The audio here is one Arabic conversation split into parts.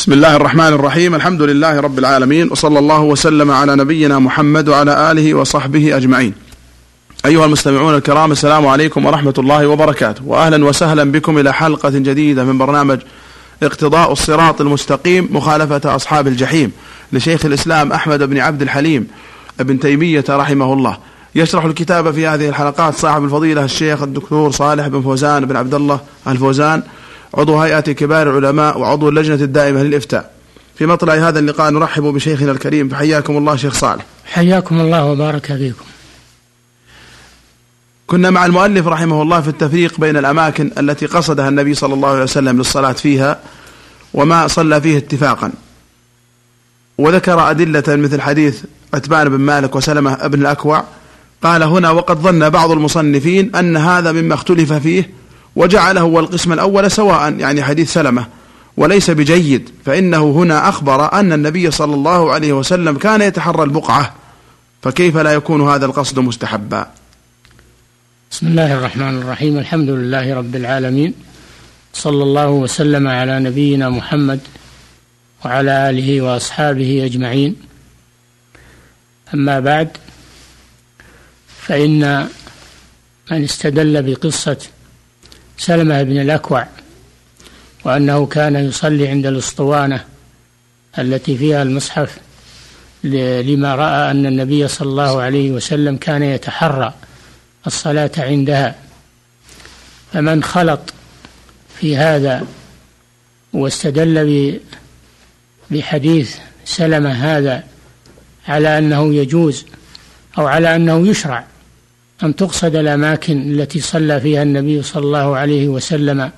بسم الله الرحمن الرحيم الحمد لله رب العالمين وصلى الله وسلم على نبينا محمد وعلى اله وصحبه اجمعين. ايها المستمعون الكرام السلام عليكم ورحمه الله وبركاته واهلا وسهلا بكم إلى حلقه جديده من برنامج اقتضاء الصراط المستقيم مخالفه اصحاب الجحيم لشيخ الاسلام احمد بن عبد الحليم ابن تيميه رحمه الله. يشرح الكتاب في هذه الحلقات صاحب الفضيله الشيخ الدكتور صالح بن فوزان بن عبد الله الفوزان عضو هيئة كبار العلماء وعضو اللجنة الدائمة للإفتاء. في مطلع هذا اللقاء نرحب بشيخنا الكريم فحياكم الله شيخ صالح. حياكم الله وبارك فيكم. كنا مع المؤلف رحمه الله في التفريق بين الأماكن التي قصدها النبي صلى الله عليه وسلم للصلاة فيها وما صلى فيه اتفاقا. وذكر أدلة مثل حديث عتبان بن مالك وسلمة بن الأكوع. قال هنا وقد ظن بعض المصنفين أن هذا مما اختلف فيه وجعله هو القسم الأول سواء يعني حديث سلمة. وليس بجيد فإنه هنا أخبر أن النبي صلى الله عليه وسلم كان يتحرى البقعة. فكيف لا يكون هذا القصد مستحبا؟ بسم الله الرحمن الرحيم الحمد لله رب العالمين. صلى الله وسلم على نبينا محمد وعلى آله وأصحابه أجمعين. أما بعد فإن من استدل بقصة سلمة بن الأكوع وأنه كان يصلي عند الأسطوانة التي فيها المصحف لما رأى أن النبي صلى الله عليه وسلم كان يتحرى الصلاة عندها. فمن خلط في هذا واستدل بحديث سلمة هذا على أنه يجوز أو على أنه يشرع أن تقصد الأماكن التي صلى فيها النبي صلى الله عليه وسلم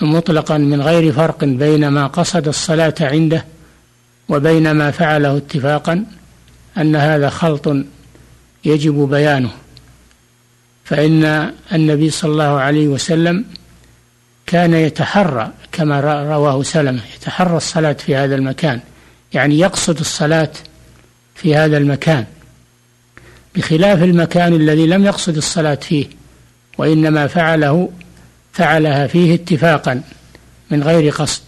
مطلقا من غير فرق بين ما قصد الصلاة عنده وبين ما فعله اتفاقا أن هذا خلط يجب بيانه. فإن النبي صلى الله عليه وسلم كان يتحرى كما رواه سلمة يتحرى الصلاة في هذا المكان يعني يقصد الصلاة في هذا المكان. بخلاف المكان الذي لم يقصد الصلاة فيه وإنما فعله فعلها فيه اتفاقا من غير قصد.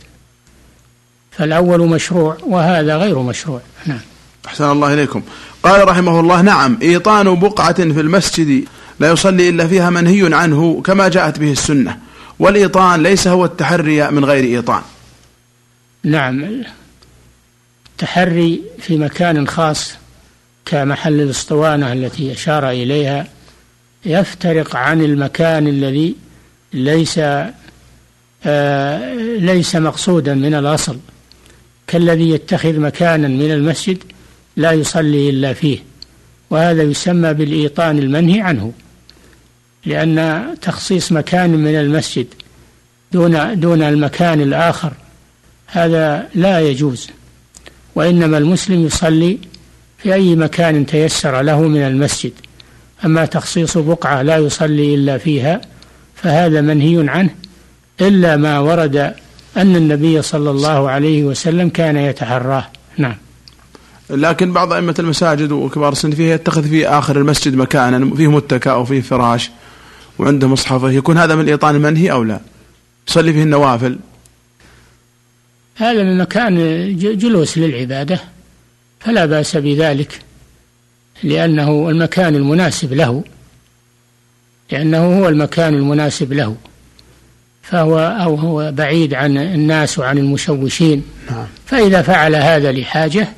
فالأول مشروع وهذا غير مشروع. نعم. أحسن الله إليكم. قال رحمه الله نعم إيطان بقعة في المسجد لا يصلي إلا فيها منهي عنه كما جاءت به السنة. والإيطان ليس هو التحري من غير إيطان. نعم التحري في مكان خاص كمحل الاسطوانة التي أشار إليها يفترق عن المكان الذي ليس آه ليس مقصودا من الأصل. كالذي يتخذ مكانا من المسجد لا يصلي إلا فيه وهذا يسمى بالإيطان المنهي عنه لأن تخصيص مكان من المسجد دون دون المكان الآخر هذا لا يجوز وإنما المسلم يصلي في أي مكان تيسر له من المسجد. أما تخصيص بقعة لا يصلي إلا فيها فهذا منهي عنه إلا ما ورد أن النبي صلى الله عليه وسلم كان يتحراه. نعم. لكن بعض أئمة المساجد وكبار السن فيه يتخذ في آخر المسجد مكانا فيه متكأ أو فيه فراش وعنده مصحفة. يكون هذا من الإيطان المنهي أو لا؟ يصلي فيه النوافل. هذا من مكان جلوس للعبادة. فلا بأس بذلك لأنه المكان المناسب له لأنه هو المكان المناسب له فهو أو هو بعيد عن الناس وعن المشوشين. نعم. فإذا فعل هذا لحاجة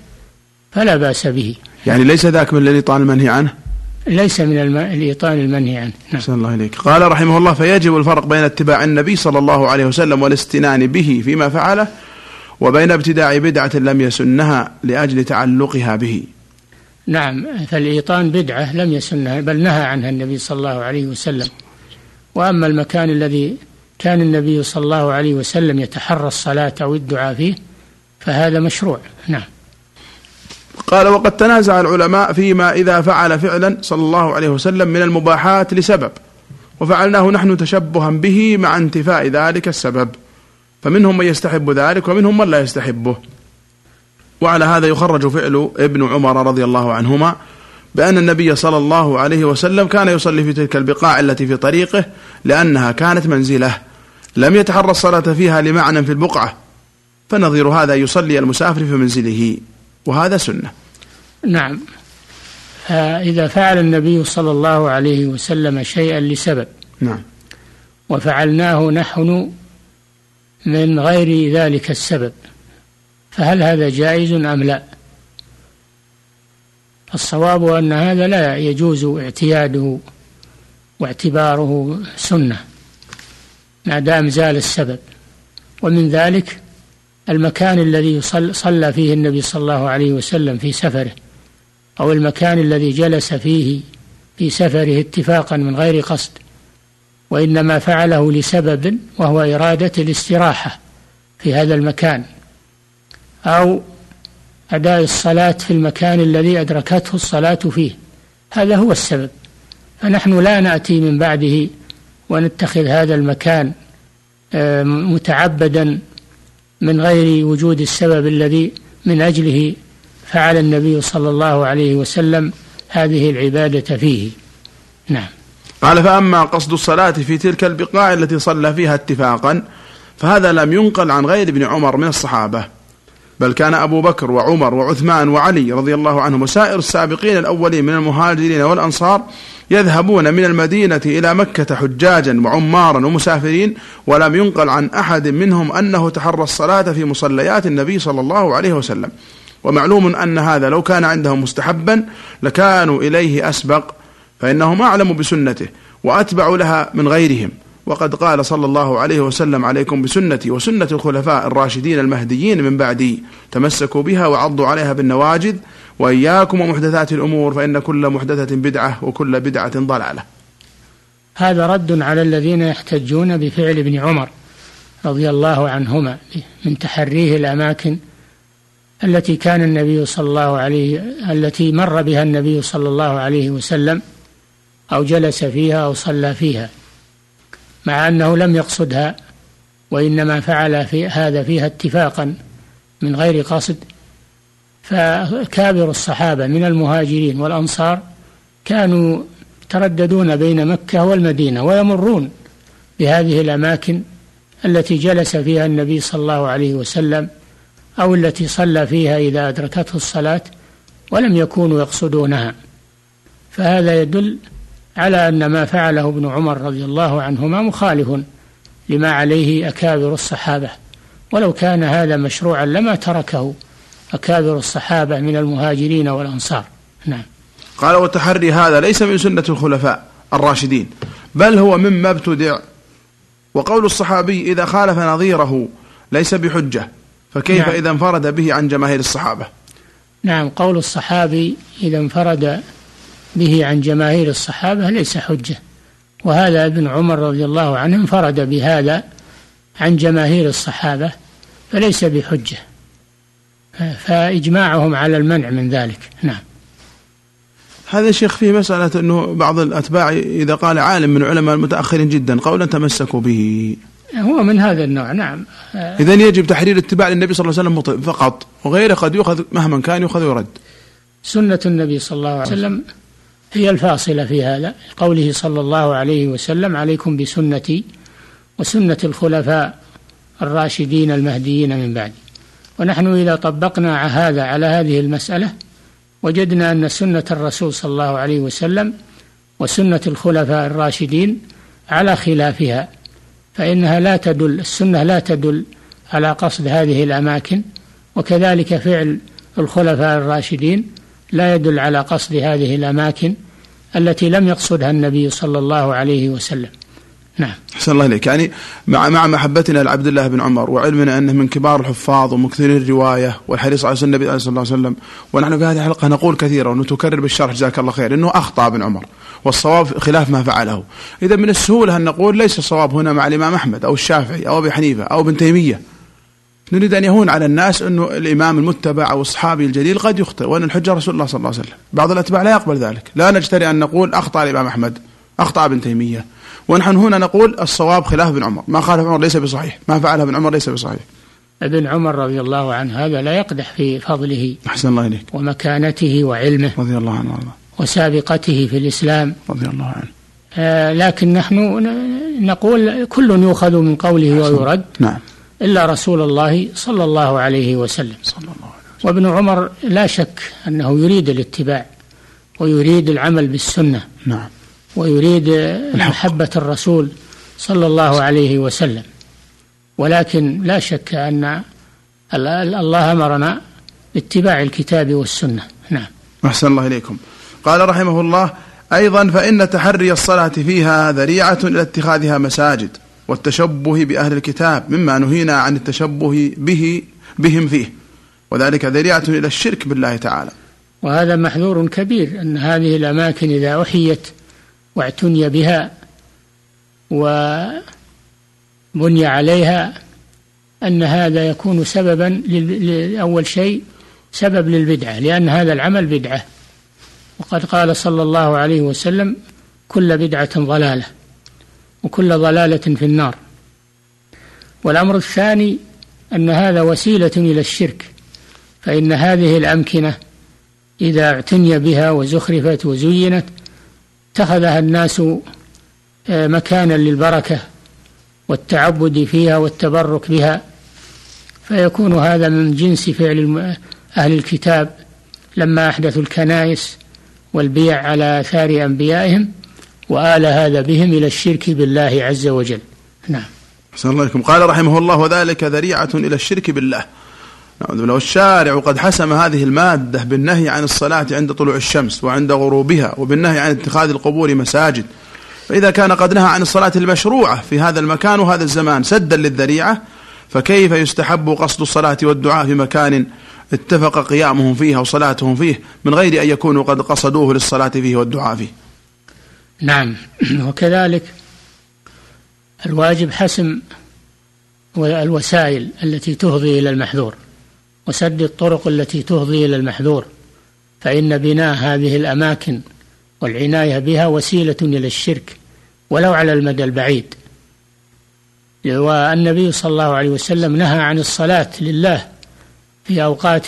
فلا بأس به. يعني ليس ذاك من الإيطان المنهي عنه؟ ليس من الم... الإيطان المنهي عنه. نعم. الله إليك. قال رحمه الله فيجب الفرق بين اتباع النبي صلى الله عليه وسلم والاستنان به فيما فعله وبين ابتداع بدعة لم يسنها لأجل تعلقها به. نعم فالإيطان بدعة لم يسنها بل نهى عنها النبي صلى الله عليه وسلم. وأما المكان الذي كان النبي صلى الله عليه وسلم يتحرى الصلاة أو الدعاء فيه فهذا مشروع. نعم. قال وقد تنازع العلماء فيما إذا فعل فعلا صلى الله عليه وسلم من المباحات لسبب وفعلناه نحن تشبها به مع انتفاء ذلك السبب. فمنهم من يستحب ذلك ومنهم من لا يستحبه. وعلى هذا يخرج فعل ابن عمر رضي الله عنهما بأن النبي صلى الله عليه وسلم كان يصلي في تلك البقاع التي في طريقه لأنها كانت منزلة. لم يتحرى الصلاة فيها لمعنى في البقعة. فنظير هذا يصلي المسافر في منزله. وهذا سنة. نعم. إذا فعل النبي صلى الله عليه وسلم شيئا لسبب. نعم. وفعلناه نحن من غير ذلك السبب فهل هذا جائز أم لا؟ الصواب أن هذا لا يجوز اعتياده واعتباره سنة ما دام زال السبب. ومن ذلك المكان الذي صلى فيه النبي صلى الله عليه وسلم في سفره أو المكان الذي جلس فيه في سفره اتفاقا من غير قصد. وإنما فعله لسبب وهو إرادة الاستراحة في هذا المكان أو أداء الصلاة في المكان الذي أدركته الصلاة فيه. هذا هو السبب. فنحن لا نأتي من بعده ونتخذ هذا المكان آه، متعبدا من غير وجود السبب الذي من أجله فعل النبي صلى الله عليه وسلم هذه العبادة فيه. نعم. قال فأما قصد الصلاة في تلك البقاع التي صلى فيها اتفاقا فهذا لم ينقل عن غير ابن عمر من الصحابة. بل كان أبو بكر وعمر وعثمان وعلي رضي الله عنهم وسائر السابقين الأولين من المهاجرين والأنصار يذهبون من المدينة إلى مكة حجاجا وعمارا ومسافرين ولم ينقل عن أحد منهم أنه تحرى الصلاة في مصليات النبي صلى الله عليه وسلم. ومعلوم أن هذا لو كان عندهم مستحبا لكانوا إليه أسبق. فإنهم أعلم بسنته وأتبع لها من غيرهم. وقد قال صلى الله عليه وسلم عليكم بسنتي وسنة الخلفاء الراشدين المهديين من بعدي. تمسكوا بها وعضوا عليها بالنواجذ وإياكم ومحدثات الأمور فإن كل محدثة بدعة وكل بدعة ضلالة. هذا رد على الذين يحتجون بفعل ابن عمر رضي الله عنهما من تحريه الأماكن التي كان النبي صلى الله عليه التي مر بها النبي صلى الله عليه وسلم أو جلس فيها أو صلى فيها مع أنه لم يقصدها وإنما فعل في هذا فيها اتفاقا من غير قصد. فكابر الصحابة من المهاجرين والأنصار كانوا ترددون بين مكة والمدينة ويمرون بهذه الأماكن التي جلس فيها النبي صلى الله عليه وسلم أو التي صلى فيها إذا أدركته الصلاة ولم يكونوا يقصدونها. فهذا يدل على أن ما فعله ابن عمر رضي الله عنهما مخالف لما عليه أكابر الصحابة. ولو كان هذا مشروعا لما تركه أكابر الصحابة من المهاجرين والأنصار. نعم. قال وتحري هذا ليس من سنة الخلفاء الراشدين بل هو مما ابتدع. وقول الصحابي إذا خالف نظيره ليس بحجة فكيف نعم. إذا انفرد به عن جماهير الصحابة؟ نعم قول الصحابي إذا انفرد به عن جماهير الصحابة ليس حجة. وهذا ابن عمر رضي الله عنه انفرد بهذا عن جماهير الصحابة فليس بحجة. فإجماعهم على المنع من ذلك. نعم. هذا شيخ فيه مسألة أنه بعض الأتباع إذا قال عالم من علماء المتأخرين جدا قولا تمسكوا به. هو من هذا النوع. نعم. إذا يجب تحرير اتباع للنبي صلى الله عليه وسلم فقط وغيره قد يؤخذ مهما كان يؤخذ ويرد. سنة النبي صلى الله عليه وسلم هي الفاصلة في هذا قوله صلى الله عليه وسلم عليكم بسنتي وسنة الخلفاء الراشدين المهديين من بعدي. ونحن إذا طبقنا هذا على هذه المسألة وجدنا أن سنة الرسول صلى الله عليه وسلم وسنة الخلفاء الراشدين على خلافها فإنها لا تدل السنة لا تدل على قصد هذه الأماكن وكذلك فعل الخلفاء الراشدين لا يدل على قصد هذه الأماكن التي لم يقصدها النبي صلى الله عليه وسلم. نعم. أحسن الله إليك. يعني مع مع محبتنا لعبد الله بن عمر وعلمنا أنه من كبار الحفاظ ومكثرين الرواية والحريص على النبي صلى الله عليه وسلم ونحن في هذه الحلقة نقول كثيرا ونتكرر بالشرح جزاك الله خير أنه أخطأ ابن عمر والصواب خلاف ما فعله. إذا من السهولة أن نقول ليس الصواب هنا مع الإمام أحمد أو الشافعي أو أبي حنيفة أو ابن تيمية. نريد أن يهون على الناس أنه الإمام المتبع أو الصحابي الجليل قد يخطئ وأن الحجة رسول الله صلى الله عليه وسلم. بعض الأتباع لا يقبل ذلك. لا نجترئ أن نقول أخطأ الإمام أحمد أخطأ ابن تيمية. ونحن هنا نقول الصواب خلاف ابن عمر. ما خالف عمر ليس بصحيح. ما فعله ابن عمر ليس بصحيح. ابن عمر رضي الله عنه هذا لا يقدح في فضله أحسن الله إليك. ومكانته وعلمه رضي الله عنه وأرضاه. وسابقته في الإسلام. رضي الله عنه. آه لكن نحن نقول كل يؤخذ من قوله ويرد. نعم. إلا رسول الله صلى الله عليه وسلم. صلى الله عليه وسلم وابن عمر لا شك أنه يريد الاتباع ويريد العمل بالسنة نعم. ويريد محبة الرسول صلى الله عليه وسلم. ولكن لا شك أن الله أمرنا باتباع الكتاب والسنة. نعم. أحسن الله إليكم. قال رحمه الله أيضا فإن تحري الصلاة فيها ذريعة إلى اتخاذها مساجد. والتشبه بأهل الكتاب مما نهينا عن التشبه به بهم فيه. وذلك ذريعة إلى الشرك بالله تعالى. وهذا محذور كبير أن هذه الأماكن إذا أحيت واعتني بها وبني عليها أن هذا يكون سببا أول شيء سبب للبدعة لأن هذا العمل بدعة. وقد قال صلى الله عليه وسلم كل بدعة ضلالة. وكل ضلالة في النار. والأمر الثاني أن هذا وسيلة إلى الشرك فإن هذه الأمكنة إذا اعتني بها وزخرفت وزينت اتخذها الناس آه، مكانا للبركة والتعبد فيها والتبرك بها. فيكون هذا من جنس فعل أهل الكتاب لما أحدثوا الكنائس والبيع على آثار أنبيائهم. وآل هذا بهم إلى الشرك بالله عز وجل. نعم. أحسن الله عليكم قال رحمه الله وذلك ذريعة إلى الشرك بالله. لو الشارع قد حسم هذه المادة بالنهي عن الصلاة عند طلوع الشمس وعند غروبها وبالنهي عن اتخاذ القبور مساجد. فإذا كان قد نهى عن الصلاة المشروعة في هذا المكان وهذا الزمان سدا للذريعة فكيف يستحب قصد الصلاة والدعاء في مكان اتفق قيامهم فيها وصلاتهم فيه من غير أن يكونوا قد قصدوه للصلاة فيه والدعاء فيه؟ نعم. وكذلك الواجب حسم الوسائل التي تفضي إلى المحذور وسد الطرق التي تفضي إلى المحذور فإن بناء هذه الأماكن والعناية بها وسيلة إلى الشرك ولو على المدى البعيد. والنبي صلى الله عليه وسلم نهى عن الصلاة لله في أوقات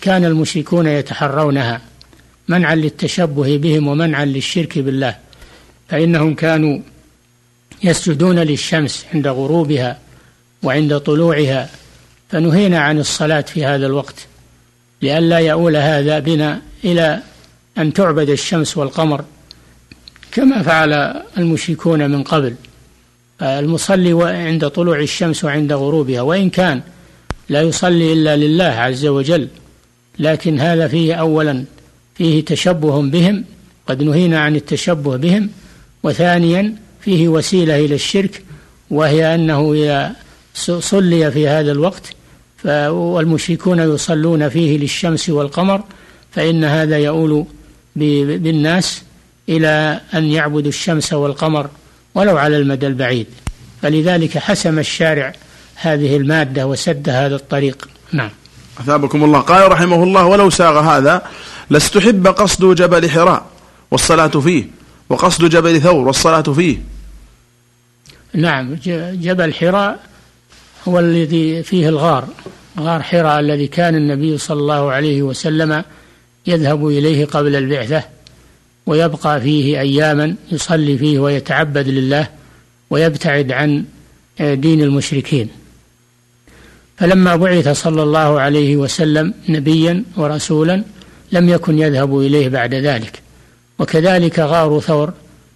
كان المشركون يتحرونها منعا للتشبه بهم ومنعا للشرك بالله. فإنهم كانوا يسجدون للشمس عند غروبها وعند طلوعها فنهينا عن الصلاة في هذا الوقت لئلا يؤول هذا بنا إلى أن تعبد الشمس والقمر كما فعل المشركون من قبل. المصلي عند طلوع الشمس وعند غروبها وإن كان لا يصلي إلا لله عز وجل لكن هذا فيه أولا فيه تشبه بهم قد نهينا عن التشبه بهم وثانيا فيه وسيلة إلى الشرك وهي أنه إذا صلي في هذا الوقت والمشركون يصلون فيه للشمس والقمر فإن هذا يؤول بالناس إلى أن يعبدوا الشمس والقمر ولو على المدى البعيد. فلذلك حسم الشارع هذه المادة وسد هذا الطريق. نعم. أثابكم الله. قال رحمه الله ولو ساغ هذا لاستحب قصد جبل حراء والصلاة فيه. وقصد جبل ثور والصلاة فيه. نعم جبل حراء هو الذي فيه الغار. غار حراء الذي كان النبي صلى الله عليه وسلم يذهب إليه قبل البعثة ويبقى فيه أياما يصلي فيه ويتعبد لله ويبتعد عن دين المشركين. فلما بعث صلى الله عليه وسلم نبيا ورسولا لم يكن يذهب إليه بعد ذلك. وكذلك غار ثور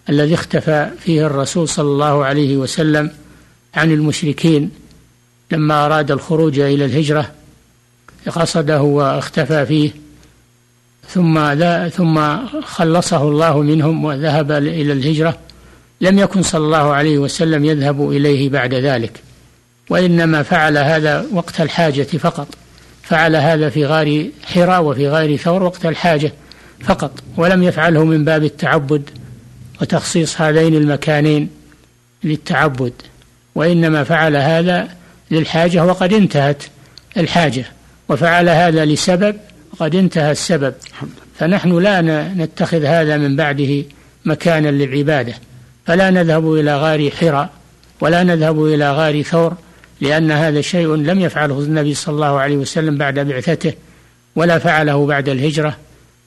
الذي اختفى فيه الرسول صلى الله عليه وسلم عن المشركين لما أراد الخروج إلى الهجرة قصده واختفى فيه ثم لا ثم خلصه الله منهم وذهب إلى الهجرة. لم يكن صلى الله عليه وسلم يذهب إليه بعد ذلك وإنما فعل هذا وقت الحاجة فقط. فعل هذا في غار حراء وفي غار ثور وقت الحاجة. فقط ولم يفعله من باب التعبد وتخصيص هذين المكانين للتعبد وإنما فعل هذا للحاجة وقد انتهت الحاجة وفعل هذا لسبب وقد انتهى السبب. فنحن لا نتخذ هذا من بعده مكانا للعبادة فلا نذهب إلى غار حراء ولا نذهب إلى غار ثور لأن هذا شيء لم يفعله النبي صلى الله عليه وسلم بعد بعثته ولا فعله بعد الهجرة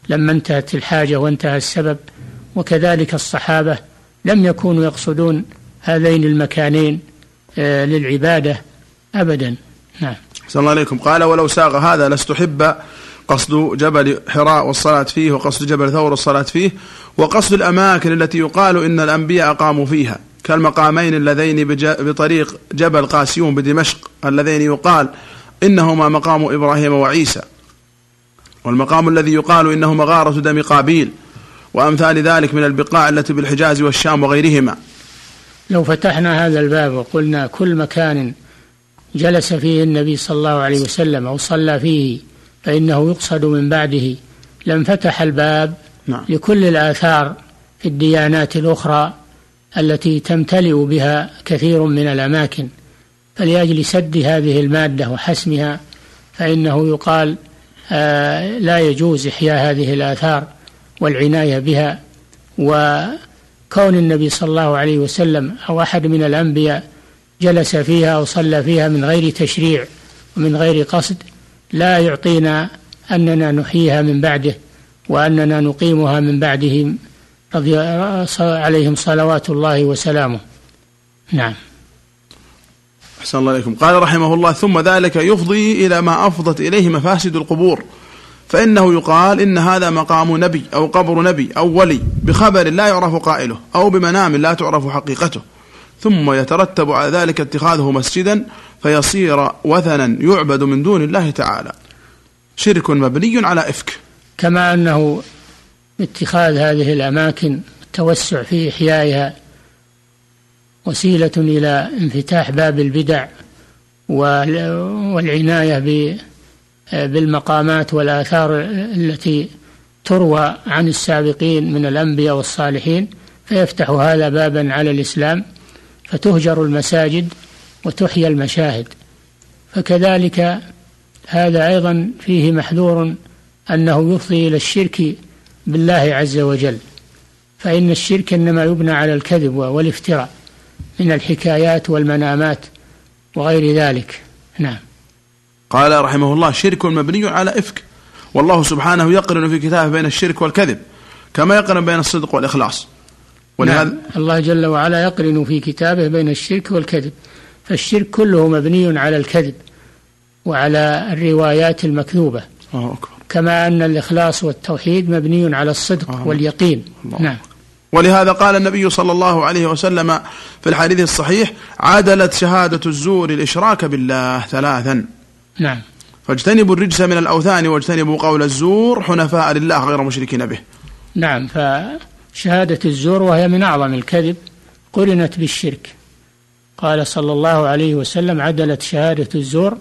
لما انتهت الحاجة وانتهى السبب وكذلك الصحابة لم يكونوا يقصدون هذين المكانين آه، للعبادة أبدا. نعم. صلى الله عليكم. قال ولو ساغ هذا لاستحب قصد جبل حراء والصلاة فيه وقصد جبل ثور والصلاة فيه وقصد الأماكن التي يقال إن الأنبياء أقاموا فيها كالمقامين اللذين بطريق جبل قاسيون بدمشق اللذين يقال إنهما مقام إبراهيم وعيسى. والمقام الذي يقال إنه مغارة دم قابيل وأمثال ذلك من البقاع التي بالحجاز والشام وغيرهما لو فتحنا هذا الباب وقلنا كل مكان جلس فيه النبي صلى الله عليه وسلم أو صلى فيه فإنه يقصد من بعده لانفتح الباب نعم. لكل الآثار في الديانات الأخرى التي تمتلئ بها كثير من الأماكن فلأجل سد هذه المادة وحسمها فإنه يقال لا يجوز إحياء هذه الآثار والعناية بها وكون النبي صلى الله عليه وسلم أو أحد من الأنبياء جلس فيها أو صلى فيها من غير تشريع ومن غير قصد لا يعطينا أننا نحييها من بعده وأننا نقيمها من بعدهم رضي عليهم صلوات الله وسلامه. نعم. أحسن الله إليكم. قال رحمه الله ثم ذلك يفضي إلى ما أفضت إليه مفاسد القبور. فإنه يقال إن هذا مقام نبي أو قبر نبي أو ولي بخبر لا يعرف قائله أو بمنام لا تعرف حقيقته. ثم يترتب على ذلك اتخاذه مسجدا فيصير وثنا يعبد من دون الله تعالى. شرك مبني على إفك. كما أنه اتخاذ هذه الأماكن التوسع في إحيائها وسيلة إلى انفتاح باب البدع والعناية بالمقامات والآثار التي تروى عن السابقين من الأنبياء والصالحين فيفتح هذا بابا على الإسلام فتهجر المساجد وتحيى المشاهد. فكذلك هذا أيضا فيه محذور أنه يفضي إلى الشرك بالله عز وجل فإن الشرك إنما يبنى على الكذب والافتراء. من الحكايات والمنامات وغير ذلك. نعم. قال رحمه الله شرك مبني على إفك. والله سبحانه يقرن في كتابه بين الشرك والكذب كما يقرن بين الصدق والإخلاص. ولهذا نعم. الله جل وعلا يقرن في كتابه بين الشرك والكذب. فالشرك كله مبني على الكذب وعلى الروايات المكذوبة. كما أن الإخلاص والتوحيد مبني على الصدق الله واليقين. الله نعم. ولهذا قال النبي صلى الله عليه وسلم في الحديث الصحيح عادلت شهادة الزور الإشراك بالله ثلاثا. نعم. فاجتنبوا الرجس من الأوثان واجتنبوا قول الزور حنفاء لله غير مشركين به. نعم فشهادة الزور وهي من أعظم الكذب قرنت بالشرك. قال صلى الله عليه وسلم عدلت شهادة الزور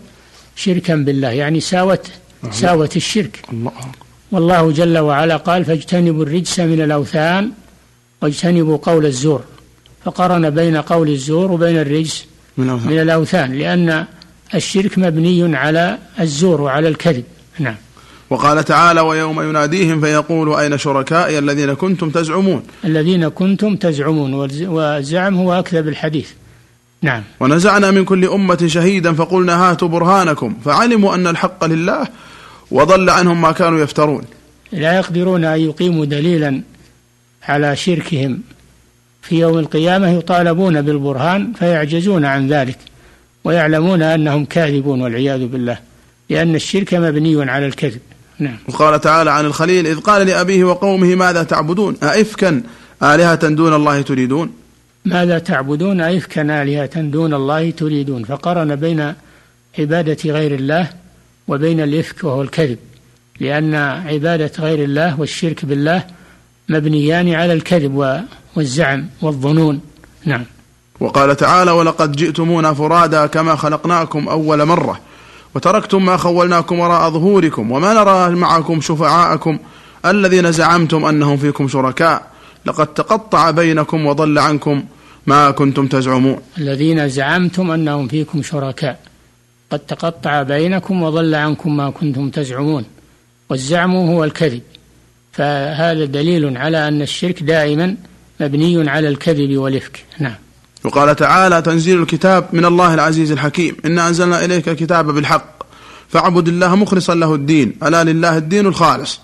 شركا بالله يعني ساوت ساوت الشرك. الله والله جل وعلا قال فاجتنبوا الرجس من الأوثان واجتنبوا قول الزور فقرن بين قول الزور وبين الرجس من الأوثان, من الأوثان لأن الشرك مبني على الزور وعلى الكذب. نعم. وقال تعالى ويوم يناديهم فيقول أين شركائي الذين كنتم تزعمون؟ الذين كنتم تزعمون والزعم هو أكذب الحديث. نعم. ونزعنا من كل أمة شهيدا فقلنا هاتوا برهانكم فعلموا أن الحق لله وضل عنهم ما كانوا يفترون. لا يقدرون أن يقيموا دليلا على شركهم. في يوم القيامة يطالبون بالبرهان فيعجزون عن ذلك ويعلمون أنهم كاذبون والعياذ بالله لأن الشرك مبني على الكذب. نعم. وقال تعالى عن الخليل إذ قال لأبيه وقومه ماذا تعبدون؟ أئفكا آلهة دون الله تريدون؟ ماذا تعبدون؟ أئفكا آلهة دون الله تريدون. فقرن بين عبادة غير الله وبين الإفك وهو الكذب لأن عبادة غير الله والشرك بالله مبنيان على الكذب والزعم والظنون. نعم. وقال تعالى ولقد جئتمونا فرادا كما خلقناكم أول مرة وتركتم ما خولناكم وراء ظهوركم وما نرى معكم شفعاءكم الذين زعمتم أنهم فيكم شركاء. لقد تقطع بينكم وضل عنكم ما كنتم تزعمون. الذين زعمتم أنهم فيكم شركاء. قد تقطع بينكم وضل عنكم ما كنتم تزعمون. والزعم هو الكذب. فهذا دليل على أن الشرك دائما مبني على الكذب والإفك. نعم. وقال تعالى تنزيل الكتاب من الله العزيز الحكيم. إنا أنزلنا إليك الكتاب بالحق. فاعبد الله مخلصا له الدين. ألا لله الدين الخالص.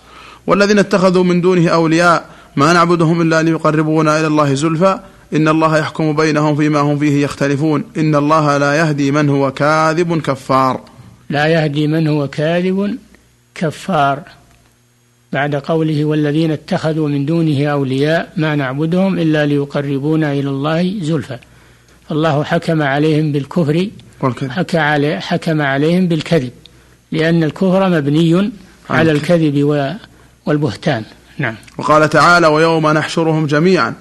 والذين اتخذوا من دونه أولياء ما نعبدهم إلا ليقربونا إلى الله زلفى. إن الله يحكم بينهم فيما هم فيه يختلفون. إن الله لا يهدي من هو كاذب كفار. لا يهدي من هو كاذب كفار. بعد قوله والذين اتخذوا من دونه أولياء ما نعبدهم إلا ليقربونا إلى الله زلفى. الله حكم عليهم بالكفر حكم عليهم بالكذب لأن الكفر مبني على الكذب. والبهتان. نعم. وقال تعالى ويوم نحشرهم جميعا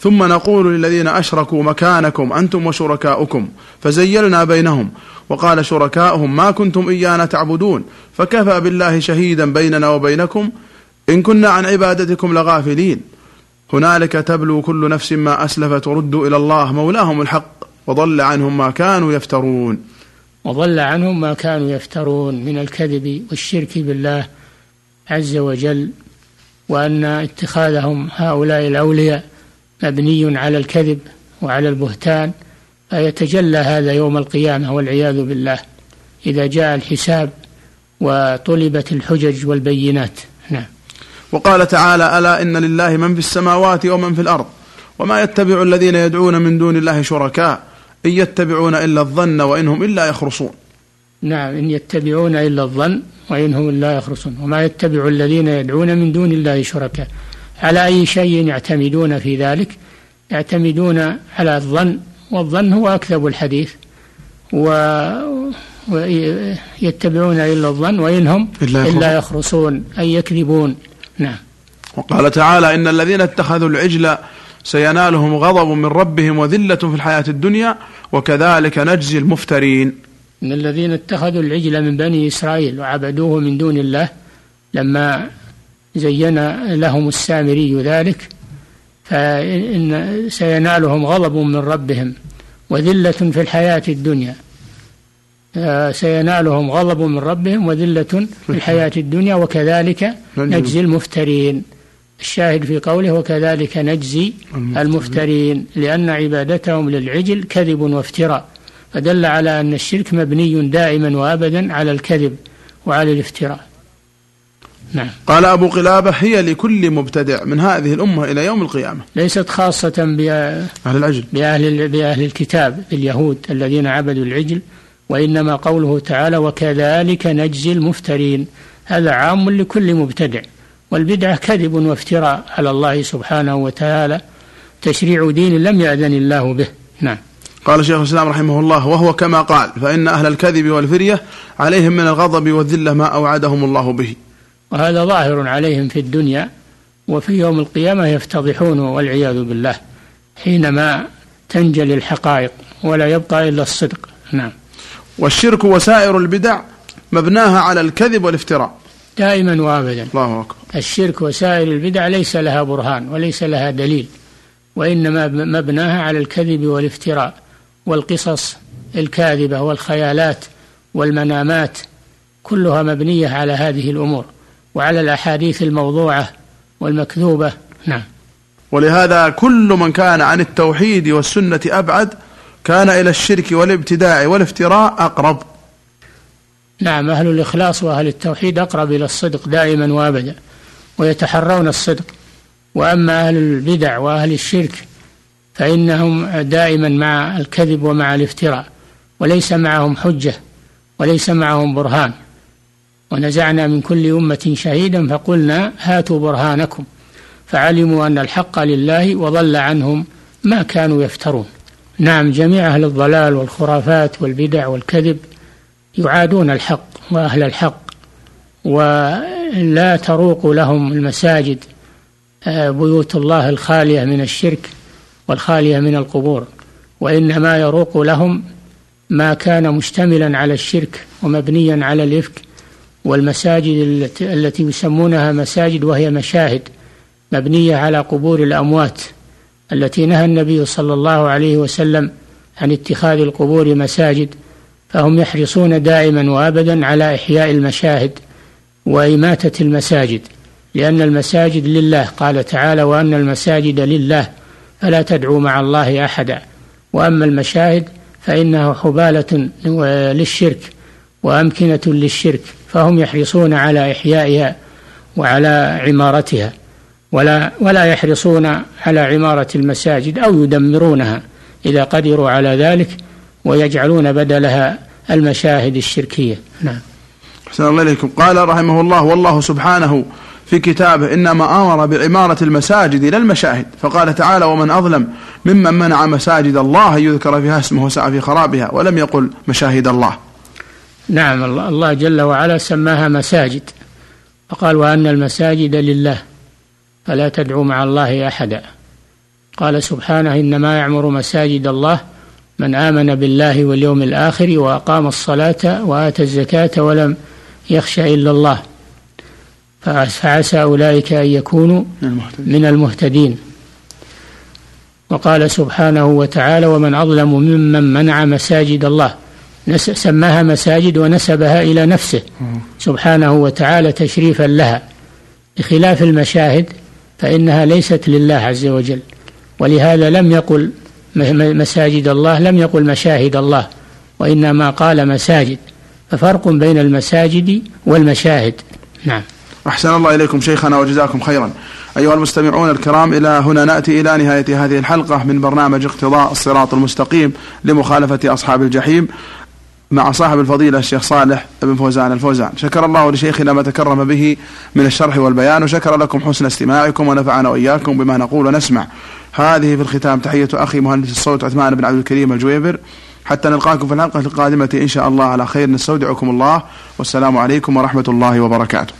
ثم نقول للذين أشركوا مكانكم أنتم وشركاؤكم فزيلنا بينهم. وقال شركاؤهم ما كنتم إيانا تعبدون فكفى بالله شهيدا بيننا وبينكم إن كنا عن عبادتكم لغافلين. هنالك تبلو كل نفس ما أسلفت وردوا إلى الله مولاهم الحق وضل عنهم ما كانوا يفترون. وضل عنهم ما كانوا يفترون من الكذب والشرك بالله عز وجل وأن اتخاذهم هؤلاء الأولياء مبني على الكذب وعلى البهتان فيتجلى هذا يوم القيامة والعياذ بالله إذا جاء الحساب وطلبت الحجج والبينات. نعم. وقال تعالى ألا إن لله من في السماوات ومن في الأرض وما يتبع الذين يدعون من دون الله شركاء إن يتبعون إلا الظن وإن هم إلا يخرصون. نعم إن يتبعون إلا الظن وإن هم إلا يخرصون وما يتبع الذين يدعون من دون الله شركاء. على أي شيء يعتمدون في ذلك؟ يعتمدون على الظن والظن هو أكذب الحديث. و ويتبعون إلا الظن وإنهم إلا, إلا يخرصون أي يكذبون. نعم. وقال تعالى إن الذين اتخذوا العجل سينالهم غضب من ربهم وذلة في الحياة الدنيا وكذلك نجزي المفترين. إن الذين اتخذوا العجل من بني إسرائيل وعبدوه من دون الله لما زين لهم السامري ذلك فإن سينالهم غضب من ربهم وذلة في الحياة الدنيا. سينالهم غضب من ربهم وذلة في الحياة الدنيا وكذلك نجزي المفترين. الشاهد في قوله وكذلك نجزي المفترين. لأن عبادتهم للعجل كذب وافتراء فدل على أن الشرك مبني دائما وأبدا على الكذب وعلى الافتراء. نعم. قال أبو قلابة هي لكل مبتدع من هذه الأمة إلى يوم القيامة. ليست خاصة بأهل العجل. بأهل, بأهل الكتاب اليهود الذين عبدوا العجل وإنما قوله تعالى وكذلك نجزي المفترين. هذا عام لكل مبتدع والبدعة كذب وافتراء على الله سبحانه وتعالى. تشريع دين لم يأذن الله به. نعم. قال شيخ الإسلام رحمه الله وهو كما قال فإن أهل الكذب والفرية عليهم من الغضب والذلة ما أوعدهم الله به. وهذا ظاهر عليهم في الدنيا وفي يوم القيامة يفتضحون والعياذ بالله حينما تنجلي الحقائق ولا يبقى إلا الصدق. نعم. والشرك وسائر البدع مبناها على الكذب والافتراء. دائما وابدا. الله أكبر. الشرك وسائر البدع ليس لها برهان وليس لها دليل وإنما مبناها على الكذب والافتراء والقصص الكاذبة والخيالات والمنامات كلها مبنية على هذه الأمور وعلى الأحاديث الموضوعة والمكذوبة. نعم. ولهذا كل من كان عن التوحيد والسنة أبعد كان إلى الشرك والابتداع والافتراء أقرب. نعم أهل الإخلاص وأهل التوحيد أقرب إلى الصدق دائما وأبدا ويتحرون الصدق. وأما أهل البدع وأهل الشرك فإنهم دائما مع الكذب ومع الافتراء وليس معهم حجة وليس معهم برهان. ونزعنا من كل أمة شهيدا فقلنا هاتوا برهانكم فعلموا أن الحق لله وضل عنهم ما كانوا يفترون. نعم جميع أهل الضلال والخرافات والبدع والكذب يعادون الحق وأهل الحق ولا تروق لهم المساجد آه، بيوت الله الخالية من الشرك والخالية من القبور وإنما يروق لهم ما كان مشتملا على الشرك ومبنيا على الإفك والمساجد التي يسمونها مساجد وهي مشاهد مبنية على قبور الأموات. التي نهى النبي صلى الله عليه وسلم عن اتخاذ القبور مساجد فهم يحرصون دائما وابدا على إحياء المشاهد وإماتة المساجد لأن المساجد لله قال تعالى وان المساجد لله فلا تدعوا مع الله احدا وأما المشاهد فإنها حبالة للشرك وأمكنة للشرك فهم يحرصون على إحيائها وعلى عمارتها. ولا ولا يحرصون على عمارة المساجد أو يدمرونها إذا قدروا على ذلك ويجعلون بدلها المشاهد الشركية. نعم. أحسن الله إليكم. قال رحمه الله والله سبحانه في كتابه إنما أمر بعمارة المساجد لا المشاهد فقال تعالى ومن أظلم ممن منع مساجد الله يذكر فيها اسمه وسعى في خرابها ولم يقل مشاهد الله. نعم الله جل وعلا سماها مساجد فقال وأن المساجد لله. فلا تدعوا مع الله أحدا. قال سبحانه إنما يعمر مساجد الله من آمن بالله واليوم الآخر وأقام الصلاة وآتى الزكاة ولم يخش إلا الله. فعسى أولئك أن يكونوا من المهتدين. وقال سبحانه وتعالى ومن أظلم ممن منع مساجد الله. سماها مساجد ونسبها إلى نفسه. سبحانه وتعالى تشريفا لها. بخلاف المشاهد فإنها ليست لله عز وجل. ولهذا لم يقل مساجد الله لم يقل مشاهد الله وإنما قال مساجد. ففرق بين المساجد والمشاهد. نعم. أحسن الله إليكم شيخنا وجزاكم خيرا. أيها المستمعون الكرام إلى هنا نأتي إلى نهاية هذه الحلقة من برنامج اقتضاء الصراط المستقيم لمخالفة أصحاب الجحيم. مع صاحب الفضيلة الشيخ صالح بن فوزان الفوزان. شكر الله لشيخنا ما تكرم به من الشرح والبيان وشكر لكم حسن استماعكم ونفعنا وإياكم بما نقول ونسمع. هذه في الختام تحية أخي مهندس الصوت عثمان بن عبد الكريم الجويبر. حتى نلقاكم في الحلقة القادمة إن شاء الله. على خير نستودعكم الله. والسلام عليكم ورحمة الله وبركاته.